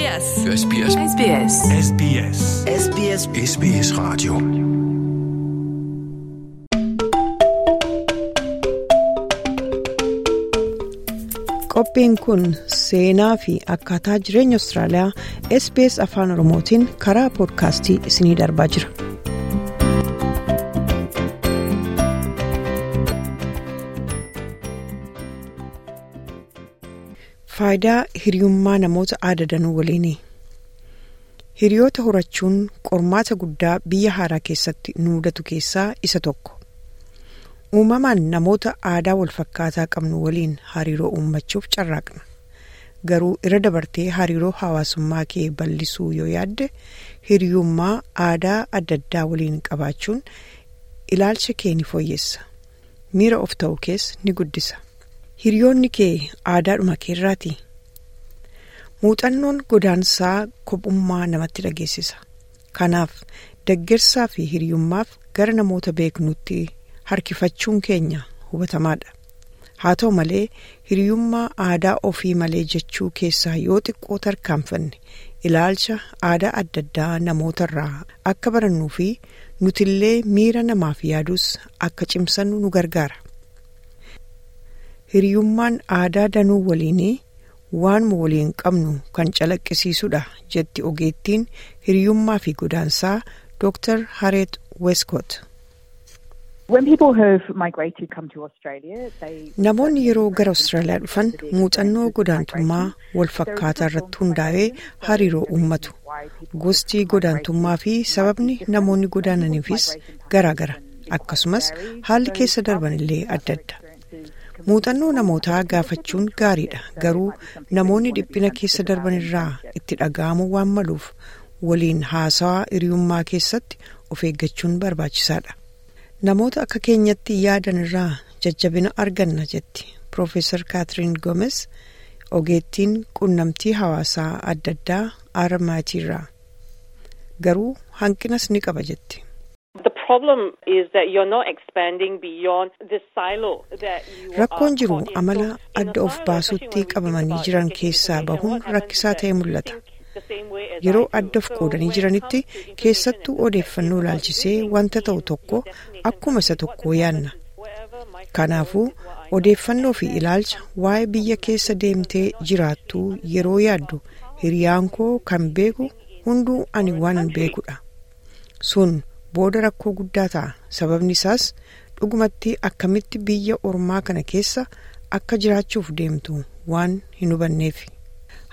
SBS. SBS SBS. SBS SBS SBS Radio Qophiin kun seenaa fi akkaataa jireenya Austraaliyaa SBS Afaan Oromootiin karaa poodkaastii isinii darbaa jira. Faayidaa hiriyummaa namoota aada danuu waliini. Hiriyoota horachuun qormaata guddaa biyya haaraa keessatti nu mudatu keessaa isa tokko. uumamaan namoota aadaa wal fakkaataa qabnu waliin hariiroo uummachuuf carraaqna garuu irra dabartee hariiroo hawaasummaa kee bal'isuu yoo yaadde hiriyummaa aadaa adda addaa waliin qabaachuun ilaalcha kee ni fooyyessa miira of ta'u kees ni guddisa hiriyoonni kee aadaadhuma keerraati. Muuxannoon godaansaa kophummaa namatti dhageessisa. Kanaaf deggersaa fi hiriyummaaf gara namoota beeknutti. harkifachuun keenya hubatamaadha haa ta'u malee hiriyummaa aadaa ofii malee jechuu keessaa yoo xiqqoo tarkaanfanne ilaalcha aadaa adda addaa namootarraa akka barannuu fi nutillee miira namaaf yaadus akka cimsannu nu gargaara hiriyummaan aadaa danuu waliinii waanuma waliin qabnu kan calaqqisiisudha jetti ogeettiin hiriyummaa fi godaansaa dr hareet westcott. Namoonni yeroo gara Austraaliyaa dhufan muuxannoo godaantummaa wal fakkaataa irratti hundaa'ee hariiroo uummatu. Gosti godaantummaa fi sababni namoonni godaananiifis garaa gara. Akkasumas haalli keessa darban illee adda adda. Muuxannoo namootaa gaafachuun gaariidha. Garuu namoonni dhiphina keessa darban irraa itti dhaga'amuu waan maluuf waliin haasawaa hiriyummaa keessatti of eeggachuun barbaachisaadha. namoota akka keenyatti yaadan irraa jajjabina arganna jetti Profeesar Kaatiriin Gomes ogeettiin qunnamtii hawaasaa adda addaa armaatiirraa garuu hanqinas ni qaba jetti. Rakkoon jiru amala adda of baasuutti qabamanii jiran keessaa bahuun rakkisaa ta'e mul'ata. Yeroo adda of qoodanii jiranitti keessattuu odeeffannoo ilaalchisee wanta ta'u tokko akkuma isa tokko yaanna. Kanaafuu odeeffannoo fi ilaalcha waa'ee biyya keessa deemtee jiraattuu yeroo yaaddu hiriyaan koo kan beeku hunduu ani waan beekudha. Sun booda rakkoo guddaa ta'a. Sababni isaas dhugumatti akkamitti biyya ormaa kana keessa akka jiraachuuf deemtu waan hin hubanneef.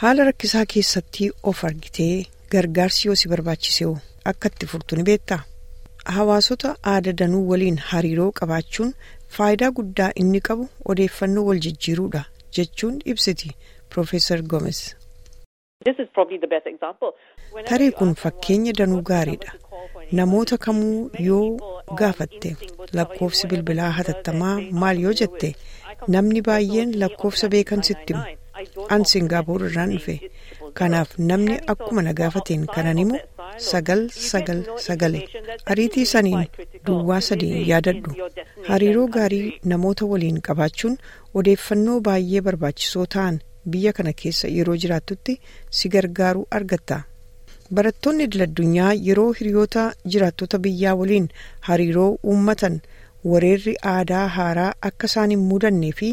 haala rakkisaa keessatti of argitee gargaarsi yoo si barbaachisee akka itti furtu ni beektaa hawaasota aada danuu waliin hariiroo qabaachuun faayidaa guddaa inni qabu odeeffannoo wal jijjiiruudha jechuun ibsiti Profeesar Gomes. tarii kun fakkeenya danuu gaariidha namoota kamuu yoo gaafatte lakkoofsi bilbilaa hatattamaa maal yoo jette. Namni baay'een lakkoofsa beekan sitti himu. an singaapoor irraan dhufe kanaaf namni akkuma na gaafateen kanan himu sagal sagal sagale. Ariitii saniin duwwaa sadii yaadadhu hariiroo gaarii namoota waliin qabaachuun odeeffannoo baay'ee barbaachisoo ta'an biyya kana keessa yeroo jiraattutti si gargaaruu argatta barattoonni idil-addunyaa yeroo hiriyoota jiraattota biyyaa waliin hariiroo uummatan wareerri aadaa haaraa akka isaan hin mudannee fi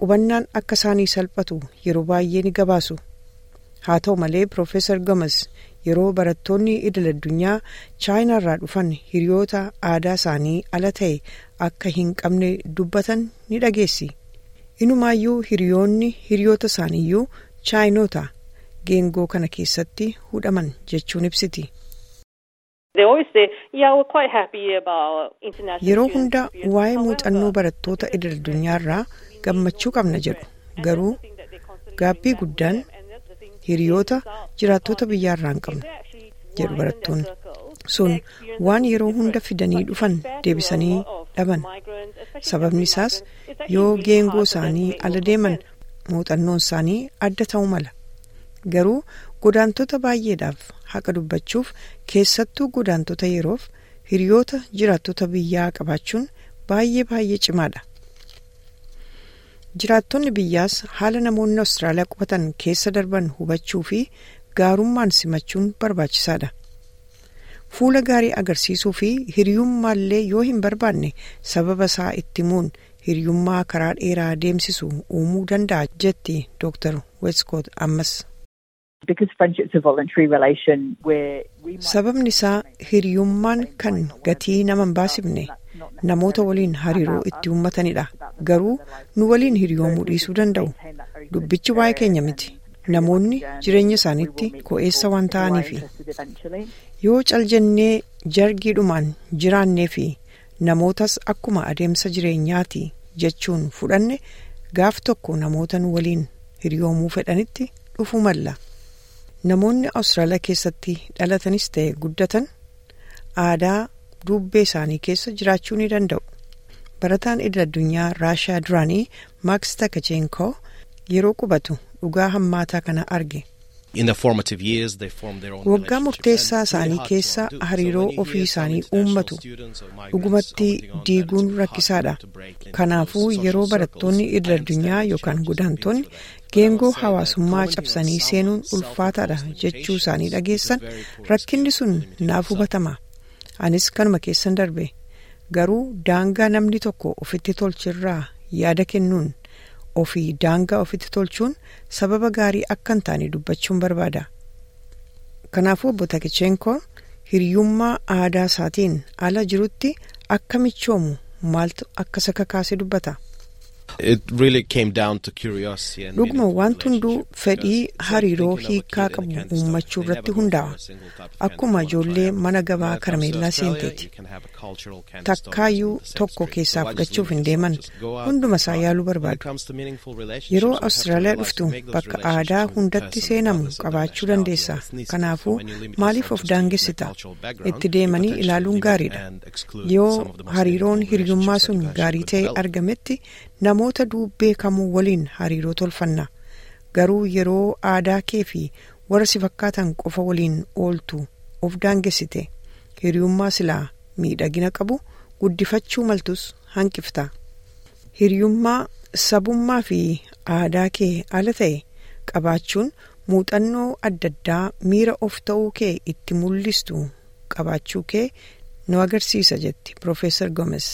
qubannaan akka isaanii salphatu yeroo baay'ee ni gabaasu. Haa ta'u malee Profeesar Gomes yeroo barattoonni idil addunyaa chaayinaa irraa dhufan hiriyoota aadaa isaanii ala ta'e akka hin qabne dubbatan ni dhageessi. Inumaayyuu hiriyoonni hiriyoota isaaniiyyuu chaayinoota geengoo kana keessatti hudhaman jechuun ibsiti. Yeroo hunda waa'ee muuxannoo barattoota idil addunyaa irraa gammachuu qabna jedhu. Garuu gaabbii guddaan hiriyoota jiraattota biyyaa irraa hin qabnu jedhu barattoonni sun waan yeroo hunda fidanii dhufan deebisanii dhaban. sababni isaas yoo geengoo isaanii ala deeman muuxannoon isaanii adda ta'uu mala garuu godaantota baay'eedhaaf haqa dubbachuuf keessattuu godaantota yeroof hiriyoota jiraattota biyyaa qabaachuun baay'ee baay'ee cimaadha. jiraattonni biyyaas haala namoonni Awustiraaliyaa qubatan keessa darban hubachuu fi gaarummaan simachuun barbaachisaadha. Fuula gaarii agarsiisuu fi hiriyummaallee yoo hin barbaanne sababa isaa itti himuun hiriyummaa karaa dheeraa deemsisu uumuu danda'a jetti Dr. Westcott ammas. Sababni isaa hiriyummaan kan gatii nama hin baasifne namoota waliin hariiroo itti uummatanidha. Garuu nu waliin hiriyoomuu dhiisuu danda'u. Dubbichi waa'ee keenya miti. Namoonni jireenya isaaniitti ko'eessa waan ta'aniifi yoo caljannee jargiidhumaan jiraannee fi namootas akkuma adeemsa jireenyaati jechuun fudhanne gaaf tokko namoota nu waliin hiriyoomuu fedhanitti dhufuu malla. Namoonni Awustiraaliyaa keessatti dhalatanis ta'e guddatan aadaa dubbee isaanii keessa jiraachuu ni danda'u. Barataan idil addunyaa Raashaa duraanii Maaks Takacheenkoo yeroo qubatu dhugaa hammaataa kana arge. Waggaa murteessaa isaanii keessa hariiroo ofii isaanii uummatu dhugumatti diiguun rakkisaadha. Kanaafuu yeroo barattoonni idil addunyaa yookaan godaantonni geengoo hawaasummaa cabsanii seenuun ulfaataadha jechuu isaanii dhageessan rakkinni sun naaf hubatama. Anis kanuma keessan darbe garuu daangaa namni tokko ofitti tolchirraa yaada kennuun ofii daangaa ofitti tolchuun sababa gaarii akka hin taane dubbachuun barbaada. Kanaafuu obbo Takicheenkoo hiriyummaa aadaa isaatiin ala jirutti akka michoomu maaltu akka isa kakaase dubbata. Dhuguma wanti hunduu fedhii hariiroo hiikaa qabu uummachuu irratti hundaa'a. Akkuma ijoollee mana gabaa karameellaa seenteeti. Takkaayyuu tokko keessaa fudhachuuf hin deeman hunduma isaa yaaluu barbaadu. Yeroo Awustiraaliyaa dhuftu bakka aadaa hundatti seenamu qabaachuu dandeessa. Kanaafuu maaliif of daangessita? Itti deemanii ilaaluun gaariidha. Yoo hariiroon hiriyummaa sun gaarii ta'e argametti namoota duubbee kamuu waliin hariiroo tolfanna. Garuu yeroo aadaa kee fi warra si fakkaatan qofa waliin ooltu of daangessite. Hiriyummaa silaa miidhagina qabu guddifachuu maltus hanqifta. Hiriyummaa sabummaa fi aadaa kee ala ta'e qabaachuun muuxannoo adda addaa miira of ta'uu kee itti mul'istu qabaachuu kee nu agarsiisa jetti Profeesar Gomes.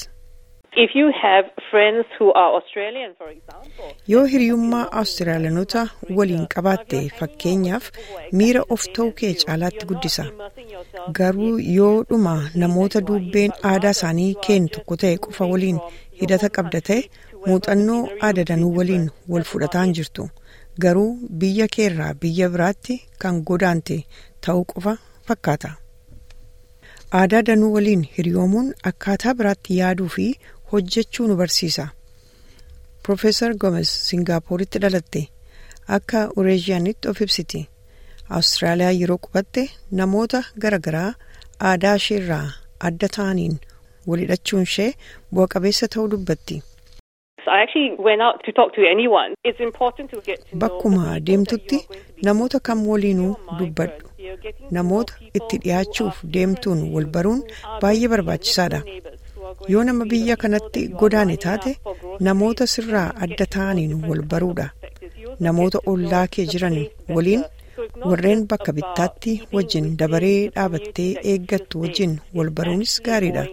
Yoo hiriyummaa Awustiraaliyaanota waliin qabaatte fakkeenyaaf miira of ta'uu kee caalaatti guddisa. Garuu yoo dhuma namoota duubbeen aadaa isaanii keen tokko ta'e qofa waliin hidhata qabda ta'e muuxannoo aadadanuu waliin wal fudhataan jirtu. Garuu biyya keerraa biyya biraatti kan godaante ta'uu qofa fakkaata. Aadaa danuu waliin hiriyoomuun akkaataa biraatti yaaduu fi hojjechuu nu barsiisa. Profeesar Gomes Singaaporitti dhalatte akka Ureeziyaanitti of ibsiti. Awustiraaliyaa yeroo qubatte namoota garaagaraa aadaa isheerraa adda ta'aniin wal hidhachuun ishee bu'a qabeessa ta'uu dubbatti. Bakkuma deemtutti namoota kam waliinuu dubbadhu. Namoota itti dhiyaachuuf deemtuun wal baruun baay'ee barbaachisaadha. Yoo nama biyya kanatti godaane taate namoota sirraa adda ta'aniin wal baruudha. Namoota ollaa kee jiran waliin warreen bakka bittaatti wajjin dabaree dhaabattee eeggattu wajjin wal baruunis gaariidha.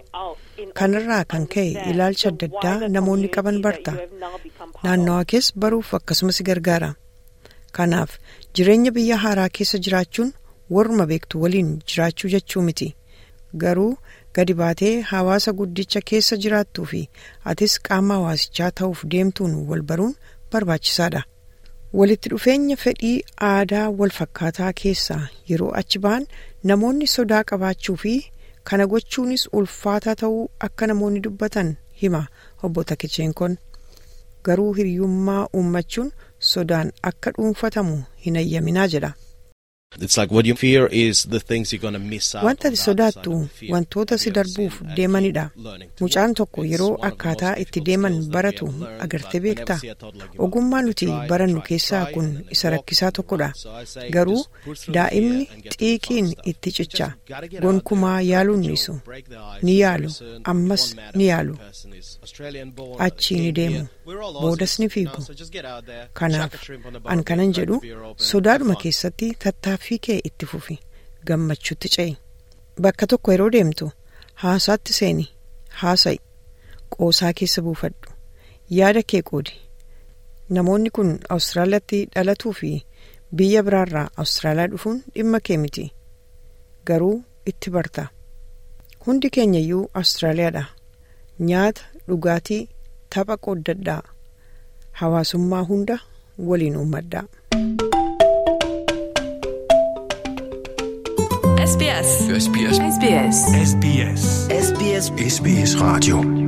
Kanarraa kan ka'e ilaalcha adda addaa namoonni qaban barta. Naannawaa kees baruuf akkasumas gargaara. Kanaaf jireenya biyya haaraa keessa jiraachuun warruma beektu waliin jiraachuu jechuu miti. Garuu gadi baatee hawaasa guddicha keessa jiraattuu fi atis qaama hawaasichaa ta'uuf deemtuun wal baruun barbaachisaadha. Walitti dhufeenya fedhii aadaa wal fakkaataa keessaa yeroo achi ba'an namoonni sodaa qabaachuu fi kana gochuunis ulfaataa ta'uu akka namoonni dubbatan hima obbo Takicheenkon. Garuu hiriyummaa uummachuun sodaan akka dhuunfatamu hin ayyaminaa jedha. Wanta sodaattu wantoota si darbuuf deemanidha. Mucaan tokko yeroo akkaataa itti deeman baratu agartee beektaa? Ogummaa nuti barannu keessaa kun isa rakkisaa tokkodha. Garuu daa'imni xiiqiin itti cicha. Gonkumaa yaaluun nisu. Ni yaalu. Ammas ni yaalu. Achii ni deemu. Boodas ni fiigu. Kanaaf an kanan jedhu sodaadhuma keessatti tattaaffii. Tattaaffii kee itti fufi gammachuutti ce'i. Bakka tokko yeroo deemtu haasaatti seeni haasa'i qoosaa keessa buufadhu. Yaada kee qoodi. Namoonni kun awustiraaliyaatti dhalatuu fi biyya biraarraa awustiraaliyaa dhufuun dhimma kee miti. Garuu itti barta. Hundi keenyayyuu awustiraaliyaadha nyaata dhugaatii tapha qooddadhaa hawaasummaa hunda waliin uummadhaa. SBS. SBS. SBS. SBS. SBS SBS Radio.